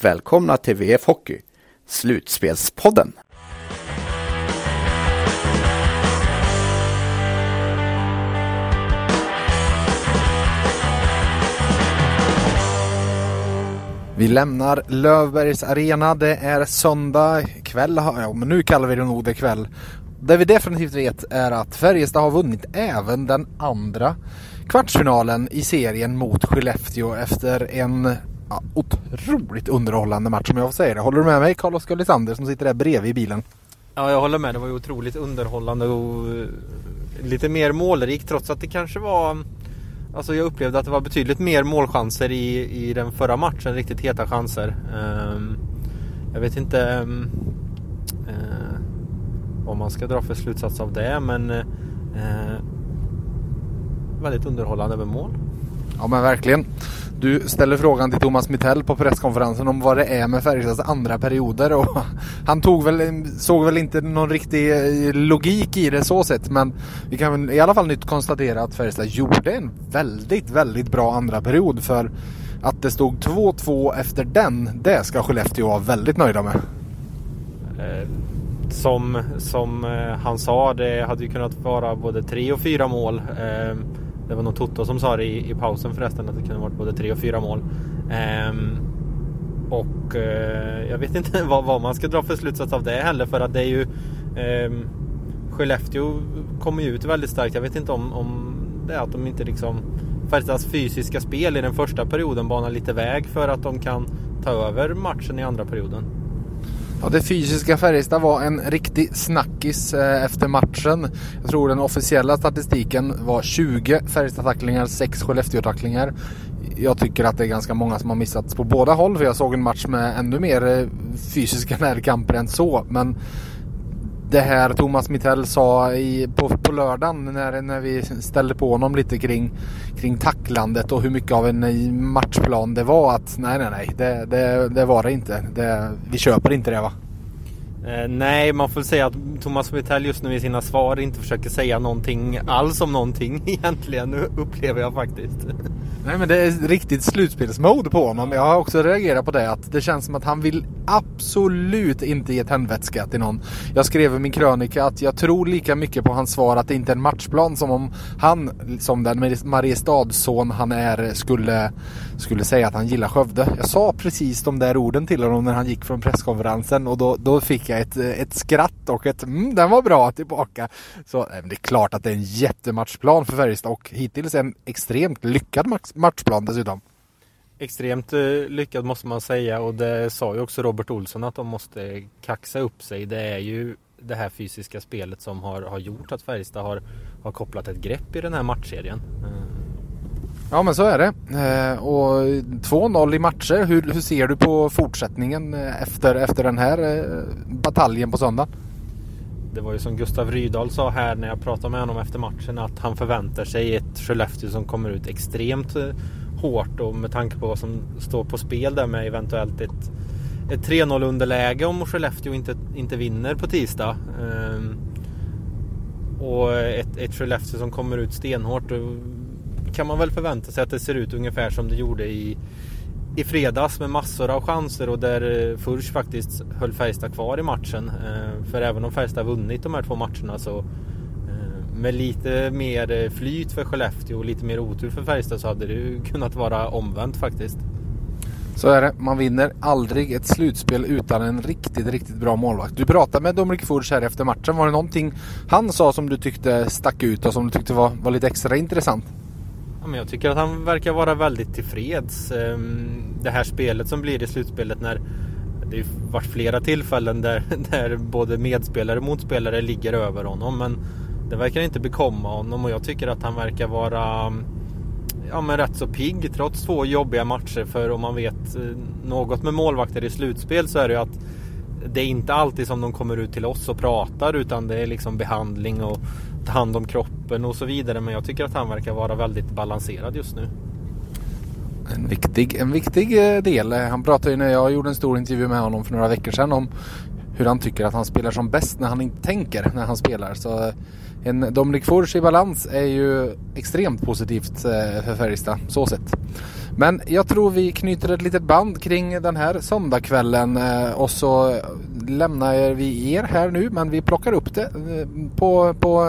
välkomna till VF Hockey, Slutspelspodden. Vi lämnar Lövbergs arena. Det är söndag kväll. Ja, men nu kallar vi det nog det kväll. Det vi definitivt vet är att Färjestad har vunnit även den andra kvartsfinalen i serien mot Skellefteå efter en ja, otroligt underhållande match om jag får säga det. Håller du med mig Carl-Oskar Lysander som sitter där bredvid i bilen? Ja, jag håller med. Det var ju otroligt underhållande och eh, lite mer målrikt trots att det kanske var Alltså jag upplevde att det var betydligt mer målchanser i, i den förra matchen, riktigt heta chanser. Um, jag vet inte um, uh, vad man ska dra för slutsats av det men uh, väldigt underhållande med mål. Ja men verkligen. Du ställer frågan till Thomas Mittell på presskonferensen om vad det är med Färjestads andra perioder och han tog väl, såg väl inte någon riktig eh, logik i det så sett men vi kan i alla fall nytt konstatera att Färjestad gjorde en väldigt, väldigt bra andra period för att det stod 2-2 efter den, det ska Skellefteå vara väldigt nöjda med. Eh, som, som eh, han sa, det hade ju kunnat vara både tre och fyra mål. Det var nog Toto som sa det i, i pausen förresten att det kunde varit både tre och fyra mål. Ehm, och eh, jag vet inte vad, vad, man ska dra för slutsats av det heller för att det är ju eh, Skellefteå kommer ju ut väldigt starkt. Jag vet inte om, om det är att de inte liksom Färjestads fysiska spel i den första perioden banar lite väg för att de kan ta över matchen i andra perioden. Ja, det fysiska Färjestad var en riktig snackis eh, efter matchen. Jag tror den officiella statistiken var 20 Färjestad-tacklingar, 6 Skellefteå-tacklingar. Jag tycker att det är ganska många som har missats på båda håll för jag såg en match med ännu mer eh, fysiska närkamper än så. Men det här Thomas Mittell sa i, på, på lördagen när, när vi ställde på honom lite kring, kring tacklandet och hur mycket av en matchplan det var att nej nej nej det, det, det var det inte. Det, vi köper inte det va? Eh, nej, man får säga att Thomas Mittell just nu i sina svar inte försöker säga någonting alls om någonting egentligen, upplever jag faktiskt. Nej men det är riktigt slutspelsmode på honom. Jag har också reagerat på det att det känns som att han vill absolut inte ge tändvätska till någon. Jag skrev i min krönika att jag tror lika mycket på hans svar att det inte är en matchplan som om han, som den Mariestadsson han är, skulle, skulle säga att han gillar Skövde. Jag sa precis de där orden till honom när han gick från presskonferensen och då, då fick jag ett, ett skratt och ett mm, den var bra tillbaka. Så det är klart att det är en jättematchplan för Färjestad och hittills en extremt lyckad match matchplan dessutom. Extremt eh, lyckad måste man säga och det sa ju också Robert Olsson att de måste kaxa upp sig. Det är ju det här fysiska spelet som har, har gjort att Färjestad har, har kopplat ett grepp i den här matchserien. Ja men så är det. Eh, och 2-0 i matcher. Hur, hur, ser du på fortsättningen eh, efter, efter den här bataljen på söndag? Det var ju som Gustav Rydahl sa här när jag pratade med honom efter matchen att han förväntar sig ett Skellefteå som kommer ut extremt eh, hårt och med tanke på vad som står på spel där med eventuellt ett, ett 3-0 underläge om Skellefteå inte, inte vinner på tisdag. Ehm, och ett, ett Skellefteå som kommer ut stenhårt. Då kan man väl förvänta sig att det ser ut ungefär som det gjorde i i fredags med massor av chanser och där eh, Furch faktiskt höll Färjestad kvar i matchen. Eh, för även om Färjestad vunnit de här två matcherna så eh, med lite mer flyt för Skellefteå och lite mer otur för Färjestad så hade det ju kunnat vara omvänt faktiskt. Så är det. Man vinner aldrig ett slutspel utan en riktigt, riktigt bra målvakt. Du pratade med Dominik Furch här efter matchen. Var det någonting han sa som du tyckte stack ut och som du tyckte var, var lite extra intressant? Ja, men jag tycker att han verkar vara väldigt tillfreds. Ehm, det här spelet som blir i slutspelet när det har varit flera tillfällen där, där både medspelare och motspelare ligger över honom. Men det verkar inte bekomma honom och jag tycker att han verkar vara ja, men rätt så pigg trots två jobbiga matcher. För om man vet eh, något med målvakter i slutspel så är det ju att det är inte alltid som de kommer ut till oss och pratar utan det är liksom behandling och ta hand om kroppen och så vidare. Men jag tycker att han verkar vara väldigt balanserad just nu. En viktig, en viktig eh, del. Han pratade ju när jag gjorde en stor intervju med honom för några veckor sedan om hur han tycker att han spelar som bäst när han inte tänker när han spelar. Så eh, en Dominic Furch i balans är ju extremt positivt eh, för Färjestad så sett. Men jag tror vi knyter ett litet band kring den här söndagskvällen eh, och så lämnar vi er här nu men vi plockar upp det eh, på, på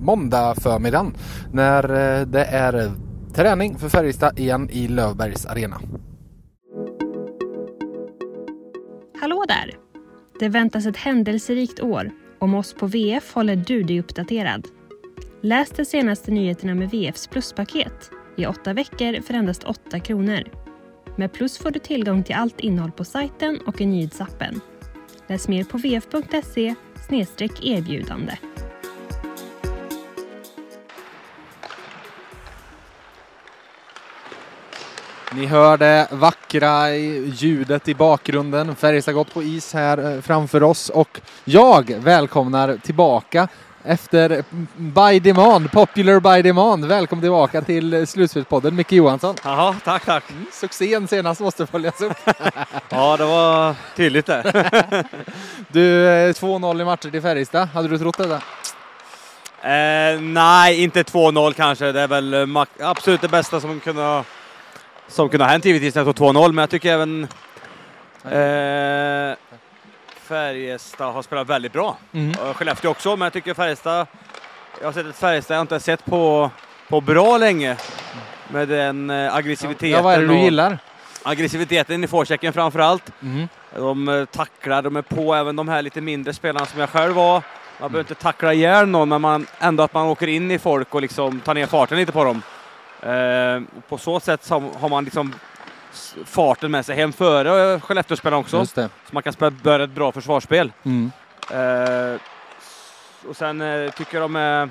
måndag förmiddagen när eh, det är träning för Färjestad igen i Lövbergs arena. Hallå där! Det väntas ett händelserikt år. Om oss på VF håller du dig uppdaterad. Läs de senaste nyheterna med VFs pluspaket i åtta veckor för endast 8 kronor. Med Plus får du tillgång till allt innehåll på sajten och i nyhetsappen. Läs mer på vf.se erbjudande. Ni hör det vackra ljudet i bakgrunden. Färjestad gått på is här eh, framför oss och jag välkomnar tillbaka efter By Demand, Popular By Demand. Välkommen tillbaka till Slutspelspodden, Micke Johansson. Jaha, tack, tack. Mm, succén senast måste följas upp. ja, det var tydligt det. du, 2-0 eh, i matcher till Färjestad. Hade du trott det? Eh, nej, inte 2-0 kanske. Det är väl eh, absolut det bästa som kunde som kunde ha hänt givetvis när det 2-0, men jag tycker även eh, Färjestad har spelat väldigt bra. Mm. Skellefteå också, men jag tycker Färjestad, jag har sett ett Färjestad jag inte sett på, på bra länge. Med den eh, aggressiviteten. Ja, vad är det du gillar? Aggressiviteten i forechecken framför allt. Mm. De eh, tacklar, de är på, även de här lite mindre spelarna som jag själv var. Man behöver inte tackla ihjäl någon, men man, ändå att man åker in i folk och liksom tar ner farten lite på dem. Eh, på så sätt har man liksom farten med sig hem före Skellefteå-spelarna också. Så man kan spela, börja ett bra försvarsspel. Mm. Eh, och sen eh, tycker jag de är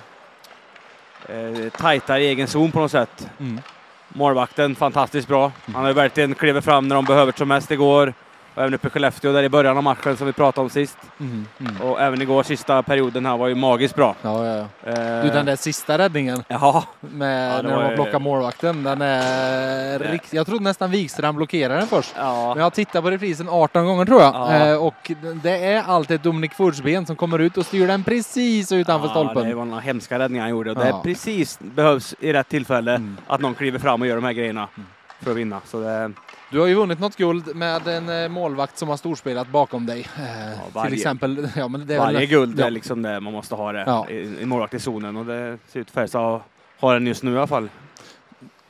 eh, tajta i egen zon på något sätt. Mm. Målvakten fantastiskt bra. Han har ju verkligen klivit fram när de behöver som mest igår. Och även uppe i Skellefteå där i början av matchen som vi pratade om sist. Mm, mm. Och även igår sista perioden här var ju magiskt bra. Ja, ja, ja. Eh, du den där sista räddningen. Ja. Med, ja, när de plockar målvakten. Den är rikt... Jag trodde nästan Wikström blockerade den först. Ja. Men jag har tittat på reprisen 18 gånger tror jag. Ja. Eh, och det är alltid Dominik Furchben som kommer ut och styr den precis utanför ja, stolpen. Det var några hemska räddningar han gjorde. Och det är precis behövs i rätt tillfälle mm. att någon kliver fram och gör de här grejerna mm. För att vinna. Så det, du har ju vunnit något guld med en eh, målvakt som har storspelat bakom dig. Eh, ja, varje, till exempel. Ja, men det varje väl, guld ja. är liksom det man måste ha det ja. i, i målvakt i zonen och det ser ut att ha den just nu i alla fall.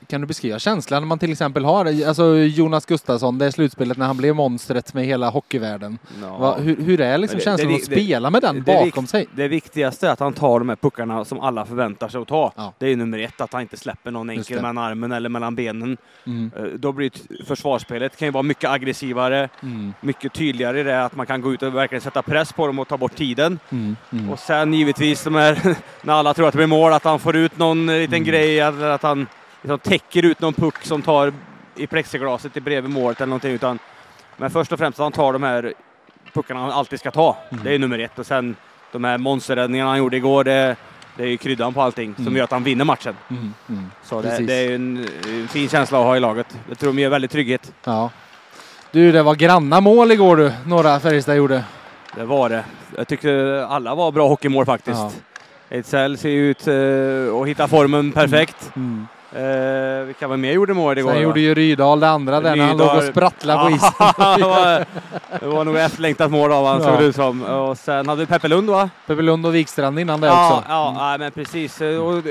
Kan du beskriva känslan man till exempel har alltså Jonas Gustafsson, det är slutspelet när han blev monstret med hela hockeyvärlden. No. Va, hur, hur, är liksom det, känslan det, det, att spela med den bakom sig? Det viktigaste är att han tar de här puckarna som alla förväntar sig att ta. Ja. Det är nummer ett, att han inte släpper någon enkel mellan armen eller mellan benen. Mm. Eh, då blir försvarsspelet kan ju vara mycket aggressivare, mm. mycket tydligare i det att man kan gå ut och verkligen sätta press på dem och ta bort tiden. Mm. mm. Och sen givetvis de här, när alla tror att det blir mål, att han får ut någon liten mm. grej eller att han liksom täcker ut någon puck som tar i plexiglaset i bredvid målet eller någonting. Utan, men först och främst att han tar de här puckarna han alltid ska ta. Mm. Det är nummer ett. Och sen de här monsterräddningarna han gjorde igår, det, det är ju kryddan på allting mm. som gör att han vinner matchen. Mm. mm. Så det, det, är en, en, fin känsla att ha i laget. Jag tror de ger väldigt trygghet. Ja. Du, det var granna mål igår du, några Färjestad gjorde. Det var det. Jag tyckte alla var bra hockeymål faktiskt. Ja. Ejdsell ser ut uh, att hitta formen perfekt. Mm. Eh, vilka var mer gjorde mål igår? Sen gjorde ju Rydahl det andra där när han låg och sprattlade på isen. det, var, det var nog efterlängtat mål av honom ja. såg det ut som. Och sen hade vi Peppe Lund va? Peppe Lund och Wikstrand innan det ja, också. Ja, mm. ja men precis. Och,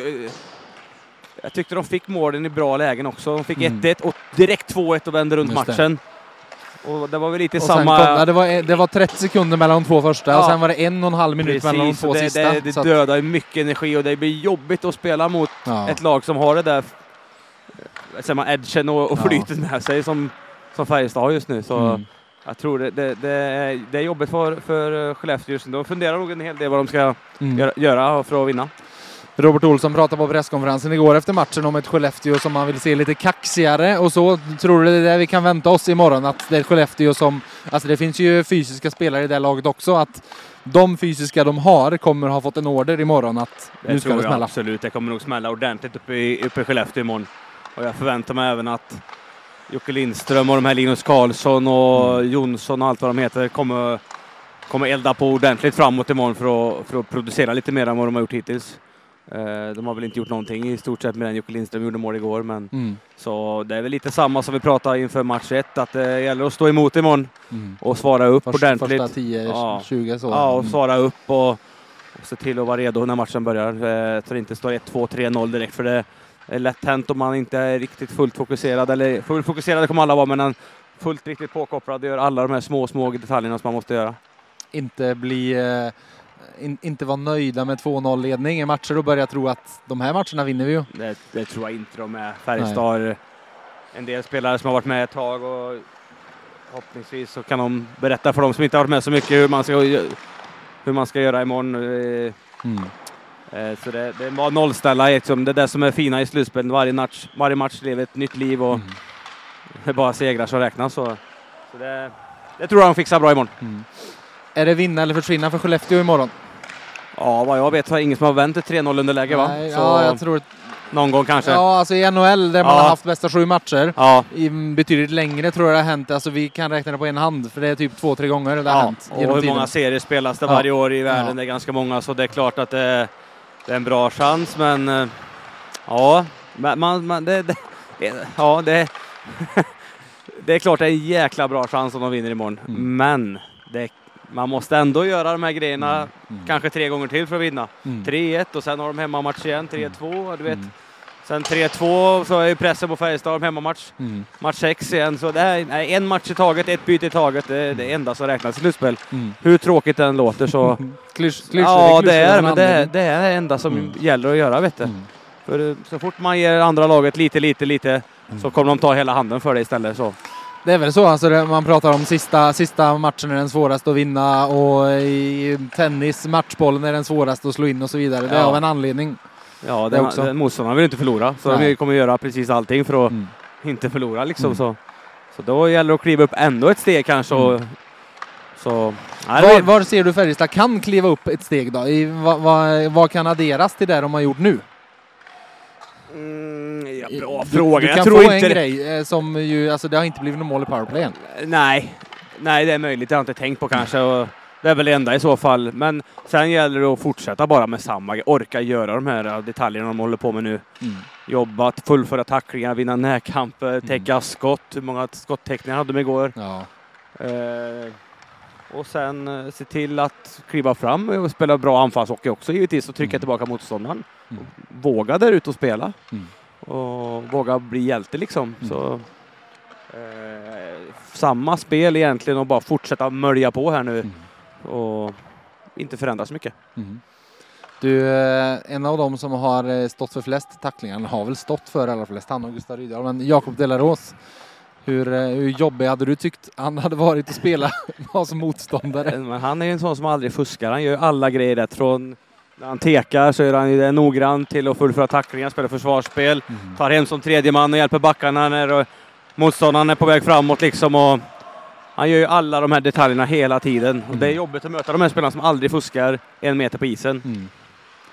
jag tyckte de fick målen i bra lägen också. De fick 1-1 mm. och direkt 2-1 och vände runt Just matchen. Det. Och det var väl lite och samma... Kom, det, var, det var 30 sekunder mellan de två första ja. och sen var det en och en halv minut Precis, mellan de två det, sista. Det, det dödar mycket energi och det blir jobbigt att spela mot ja. ett lag som har det där säger man, edgen och, och flytet med sig som, som Färjestad har just nu. Så mm. jag tror det, det, det, är, det är jobbigt för, för Skellefteå just nu. De funderar nog en hel del vad de ska mm. göra, göra för att vinna. Robert Olsson pratade på presskonferensen igår efter matchen om ett Skellefteå som man vill se lite kaxigare och så. Tror du det är det vi kan vänta oss imorgon? Att det är Skellefteå som... Alltså det finns ju fysiska spelare i det laget också. Att de fysiska de har kommer ha fått en order imorgon att det nu ska det smälla. absolut. Det kommer nog smälla ordentligt uppe i, uppe i Skellefteå imorgon. Och jag förväntar mig även att Jocke Lindström och de här Linus Karlsson och mm. Jonsson och allt vad de heter kommer, kommer elda på ordentligt framåt imorgon för att, för att producera lite mer än vad de har gjort hittills. Eh, de har väl inte gjort någonting i stort sett med den Jocke Lindström gjorde mål igår. Men mm. Så det är väl lite samma som vi pratade inför match 1, att det gäller att stå emot imorgon mm. och svara upp Först, ordentligt. Första 10-20 så. Ja, och mm. svara upp och, och se till att vara redo när matchen börjar. Eh, så det inte står 1-2, 3-0 direkt. För det är lätt hänt om man inte är riktigt fullt fokuserad. Eller fullt fokuserade kommer alla vara, men fullt riktigt påkopplad gör alla de här små, små detaljerna som man måste göra. Inte bli eh in, inte vara nöjda med 2-0 ledning i matcher och börja tro att de här matcherna vinner vi ju. Det, det tror jag inte de är. Färjestad har en del spelare som har varit med ett tag och förhoppningsvis så kan de berätta för de som inte har varit med så mycket hur man ska, hur man ska göra imorgon. Mm. Eh, så det, det var nollställa liksom. Det är det som är fina i slutspelet. Varje match, varje match lever ett nytt liv och mm. det är bara segrar som räknas. Så, så det, det tror jag de fixar bra imorgon. Mm. Är det vinna eller försvinna för Skellefteå imorgon? Ja, vad jag vet är det ingen som har vänt ett 3-0 underläge va? Nej, så ja, jag tror... Någon gång kanske? Ja, alltså i NHL där man har haft bästa sju matcher. Ja. I betydligt längre tror jag det har hänt. Alltså vi kan räkna det på en hand för det är typ två, tre gånger det har hänt. Och hur tiden. många serier spelas det varje år i världen? Ja. Det är ganska många så det är klart att det, det är en bra chans men eh, ja, man, man, det, det, ja, det, det är klart det är en jäkla bra chans om de vinner imorgon. Mm. Men det man måste ändå göra de här grejerna mm. Mm. kanske tre gånger till för att vinna. Mm. 3-1 och sen har de hemmamatch igen, 3-2, du vet. Mm. Sen 3-2 så är ju pressen på Färjestad hemmamatch. Mm. Match 6 igen, så det är en match i taget, ett byte i taget. Det är det enda som räknas i slutspel. Mm. Hur tråkigt den låter så... Klysch, ja, det är men det är, det är det enda som mm. gäller att göra, vet du. För eh, så fort man ger andra laget lite, lite, lite så kommer de ta hela handen för det istället. Så. Det är väl så, alltså man pratar om sista, sista matchen är den svåraste att vinna och i tennis matchbollen är den svåraste att slå in och så vidare. Det är ja. av en anledning. Ja, den, också. den motståndaren vill inte förlora så Nej. de kommer göra precis allting för att mm. inte förlora liksom. Mm. Så, så då gäller det att kliva upp ändå ett steg kanske. Och, mm. så, var, var, ser du Färjestad kan kliva upp ett steg då? I, vad, vad, vad kan adderas till det de har gjort nu? Mm, ja, bra du, fråga. Du, kan jag tror få inte en grej eh, som ju, alltså det har inte blivit något mål i powerplayen. Nej, nej det är möjligt. Det har jag inte tänkt på kanske. Och det är väl det enda i så fall. Men sen gäller det att fortsätta bara med samma, orka göra de här detaljerna de håller på med nu. Mm. Jobba, fullföra tacklingar, vinna närkamper, mm. täcka skott. Hur många skottäckningar hade de igår? Ja. Eh, och sen eh, se till att kliva fram och spela bra anfallshockey också givetvis och trycka mm. tillbaka motståndaren. Mm. Våga där ute och spela. Mm. Och våga bli hjälte liksom. Mm. Så, eh, samma spel egentligen och bara fortsätta mölja på här nu. Mm. Och inte förändra så mycket. Mm. Du, eh, en av dem som har eh, stått för flest tacklingar, han har väl stått för allra flest, han och Gustav Rydahl, men Jakob Delaros hur, eh, hur jobbig hade du tyckt han hade varit att spela som motståndare? Men han är en sån som aldrig fuskar. Han gör alla grejer rätt. Från när han tekar så är han ju noggrann till att fullföra tacklingar, spela försvarsspel, mm. tar hem som tredje man och hjälper backarna när motståndaren är på väg framåt liksom. Och han gör ju alla de här detaljerna hela tiden. Mm. Det är mm. jobbigt att möta de här spelarna som aldrig fuskar en meter på isen. Mm.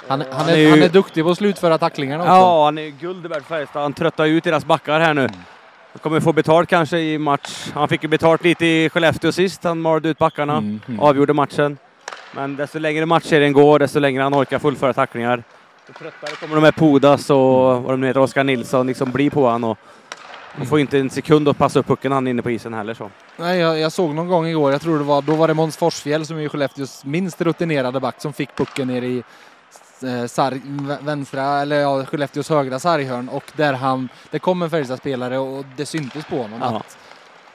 Han, han, han, är, är ju... han, är, duktig på att slutföra tacklingarna också. Ja, han är guld värd Färjestad. Han tröttar ut deras backar här nu. Mm. Han kommer få betalt kanske i match. Han fick ju betalt lite i Skellefteå sist. Han malde ut backarna, mm, mm. avgjorde matchen. Men desto längre matchserien går, desto längre han orkar fullföra tacklingar. Desto tröttare kommer de här Podas och vad de heter, Oskar Nilsson, liksom bli på honom. Och man får inte en sekund att passa upp pucken han är inne på isen heller. Så. Nej, jag, jag, såg någon gång igår, jag tror det var, då var det Måns Forsfjäll som är Skellefteås minst rutinerade back som fick pucken ner i sarg, vänstra, eller ja, Skellefteås högra sarghörn och där han, det kom en Färjestad-spelare och det syntes på honom Aha. att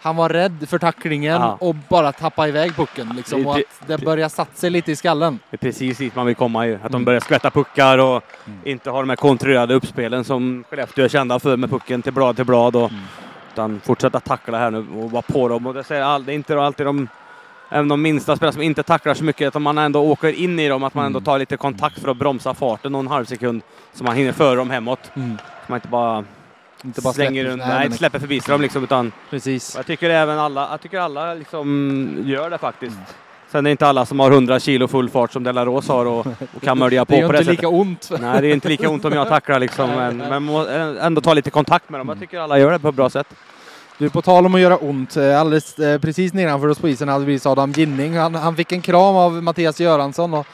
han var rädd för tacklingen Aha. och bara tappa iväg pucken liksom, och att det börjar satsa sig lite i skallen. Det är precis dit man vill komma ju, att mm. de börjar skvätta puckar och mm. inte ha de här kontrollerade uppspelen som Skellefteå är kända för med pucken till blad till blad och mm. utan fortsätta tackla här nu och vara på dem och det, säger all, det är inte alltid de även de minsta spelarna som inte tacklar så mycket, att man ändå åker in i dem, att man ändå mm. tar lite kontakt för att bromsa farten någon halv sekund så man hinner före dem hemåt. Mm. Så man inte bara inte bara slänger släpper, nej, nej, släpper förbi dem liksom utan Precis. Jag tycker även alla, jag tycker alla liksom gör det faktiskt. Mm. Sen är det inte alla som har 100 kilo full fart som Delaros har och, och kan mölja på på det Det är inte lika ont. Nej, det är inte lika ont om jag tacklar liksom. Men, men ändå ta lite kontakt med dem. Jag tycker alla gör det på ett bra sätt. Du, på tal om att göra ont. Eh, alldeles eh, precis nedanför oss på isen hade vi Adam Ginning. Han, han fick en kram av Mattias Göransson. Och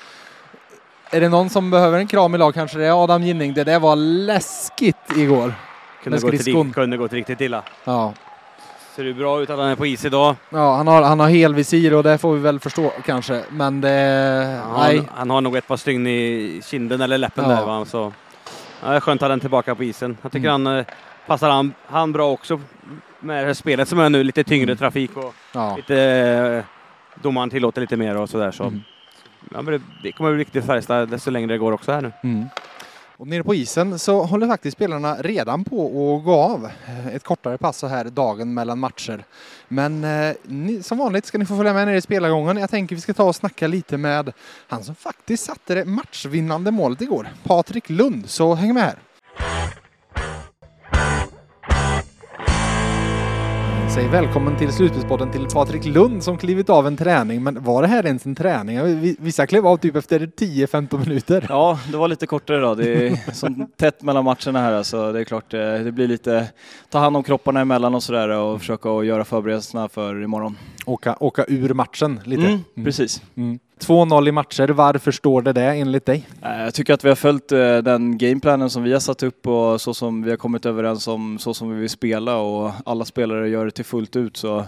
är det någon som behöver en kram i lag kanske det är Adam Ginning. Det där var läskigt igår. Kunde, gå till, kunde gått riktigt illa. Ja. Ser det bra ut att han är på is idag? Ja, han har, han har helvisir och det får vi väl förstå kanske. Men det... Ja, nej. Han, han, har nog ett par stygn i kinden eller läppen ja. där va. Så, ja, skönt att ha den tillbaka på isen. Jag tycker mm. han eh, passar han, han bra också med det här spelet som är nu. Lite tyngre mm. trafik och ja. lite... Eh, domaren tillåter lite mer och sådär. Så. Mm. Ja, men det, det kommer bli riktigt Färjestad desto längre det går också här nu. Mm. Och nere på isen så håller faktiskt spelarna redan på att gå av. Ett kortare pass så här dagen mellan matcher. Men eh, ni, som vanligt ska ni få följa med ner i spelargången. Jag tänker vi ska ta och snacka lite med han som faktiskt satte det matchvinnande målet igår. Patrik Lund, så häng med här. Säg välkommen till Slutspelspodden till Patrik Lund som klivit av en träning. Men var det här ens en träning? Vissa klev av typ efter 10-15 minuter. Ja, det var lite kortare då. Det är så tätt mellan matcherna här alltså. Det är klart, eh, det blir lite ta hand om kropparna emellan och sådär och försöka göra förberedelserna för imorgon. Åka, åka ur matchen lite. Mm, mm. Precis. Mm. 2-0 i matcher, varför står det det enligt dig? Eh, jag tycker att vi har följt eh, den gameplanen som vi har satt upp och så som vi har kommit överens om, så som vi vill spela och alla spelare gör det till fullt ut. Så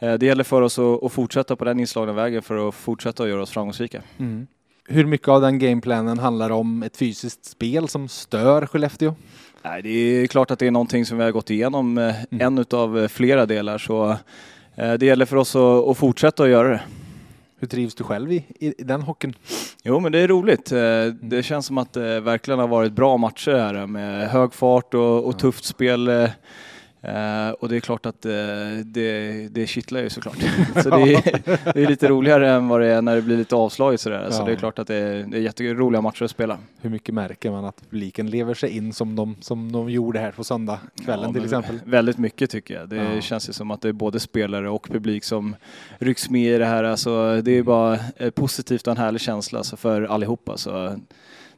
mm. det gäller för oss att fortsätta på den inslagna vägen för att fortsätta att göra oss framgångsrika. Mm. Hur mycket av den gameplanen handlar om ett fysiskt spel som stör Skellefteå? Nej, det är klart att det är någonting som vi har gått igenom, mm. en utav flera delar. Så det gäller för oss att fortsätta att göra det. Hur trivs du själv i, i, den hockeyn? Jo, men det är roligt. Eh, mm. Det känns som att det verkligen har varit bra matcher här med hög fart och, och tufft spel. Eh, Uh, och det är klart att uh, det, det kittlar ju såklart. så det är, det är, lite roligare än vad det är när det blir lite avslaget sådär. Ja. Så det är klart att det är, det är jätteroliga matcher att spela. Hur mycket märker man att publiken lever sig in som de, som de gjorde här på söndagskvällen ja, till exempel? Väldigt mycket tycker jag. Det ja. känns ju som att det är både spelare och publik som rycks med i det här. Alltså, det är bara positivt och en härlig känsla alltså, för allihopa. Så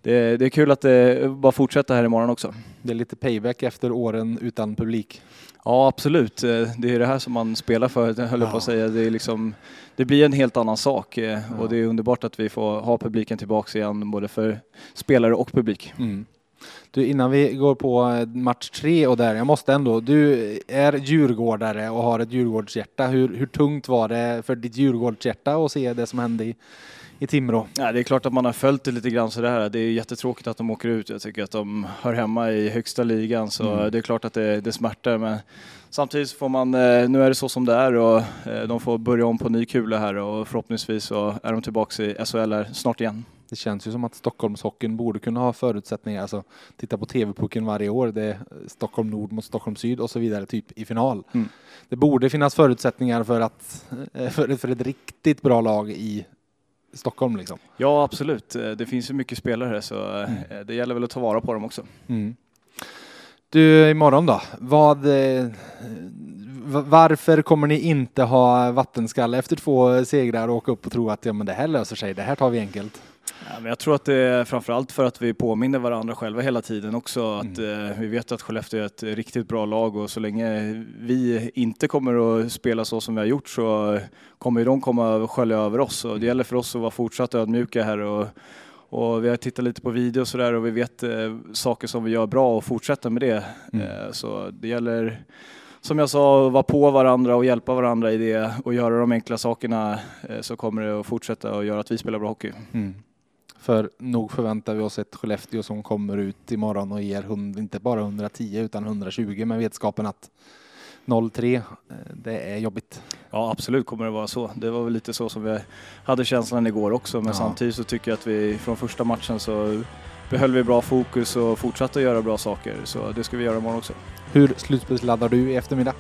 det, det är kul att det bara fortsätter här imorgon också. Det är lite payback efter åren utan publik. Ja, absolut. Eh, det är det här som man spelar för, höll jag på att säga. Det, är liksom, det blir en helt annan sak eh, ja. och det är underbart att vi får ha publiken tillbaka igen, både för spelare och publik. Mm. Du, innan vi går på eh, match tre och där, jag måste ändå, du är djurgårdare och har ett djurgårdshjärta. Hur, hur tungt var det för ditt djurgårdshjärta att se det som hände i i Timrå? Ja, det är klart att man har följt det lite grann sådär. Det är jättetråkigt att de åker ut. Jag tycker att de hör hemma i högsta ligan så mm. det är klart att det, det smärtar. Men samtidigt får man, eh, nu är det så som det är och eh, de får börja om på ny kula här och förhoppningsvis så är de tillbaka i SHL snart igen. Det känns ju som att Stockholmshockeyn borde kunna ha förutsättningar. Alltså, titta på TV-pucken varje år. Det är Stockholm Nord mot Stockholm Syd och så vidare, typ i final. Mm. Det borde finnas förutsättningar för, att, eh, för, för ett riktigt bra lag i Stockholm liksom. Ja, absolut. Eh, det finns ju mycket spelare här så eh, mm. det gäller väl att ta vara på dem också. Mm. Du, imorgon då? Vad, eh, varför kommer ni inte ha vattenskalle efter två segrar och åka upp och tro att ja, men det här löser sig, det här tar vi enkelt? Ja, men jag tror att det är framförallt för att vi påminner varandra själva hela tiden också. Att mm. eh, vi vet att Skellefteå är ett riktigt bra lag och så länge vi inte kommer att spela så som vi har gjort så kommer de komma och skölja över oss. Och det gäller för oss att vara fortsatt ödmjuka här och, och vi har tittat lite på video och sådär och vi vet eh, saker som vi gör bra och fortsätta med det. Mm. Eh, så det gäller som jag sa, vara på varandra och hjälpa varandra i det och göra de enkla sakerna eh, så kommer det att fortsätta och göra att vi spelar bra hockey. Mm. För nog förväntar vi oss ett Skellefteå som kommer ut imorgon och ger inte bara 110 utan 120 med vetskapen att 0-3, eh, det är jobbigt. Ja absolut kommer det vara så. Det var väl lite så som vi hade känslan igår också men ja. samtidigt så tycker jag att vi från första matchen så behöll vi bra fokus och fortsatte att göra bra saker så det ska vi göra imorgon också. Hur slutspelsladdar du i eftermiddag?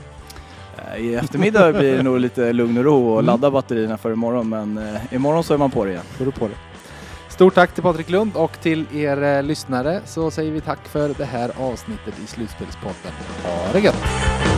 I eftermiddag blir det nog lite lugn och ro och mm. ladda batterierna för imorgon men eh, imorgon så är man på det igen. Då är du på det. Stort tack till Patrik Lund och till er eh, lyssnare så säger vi tack för det här avsnittet i Slutspelspodden. Ha det gött!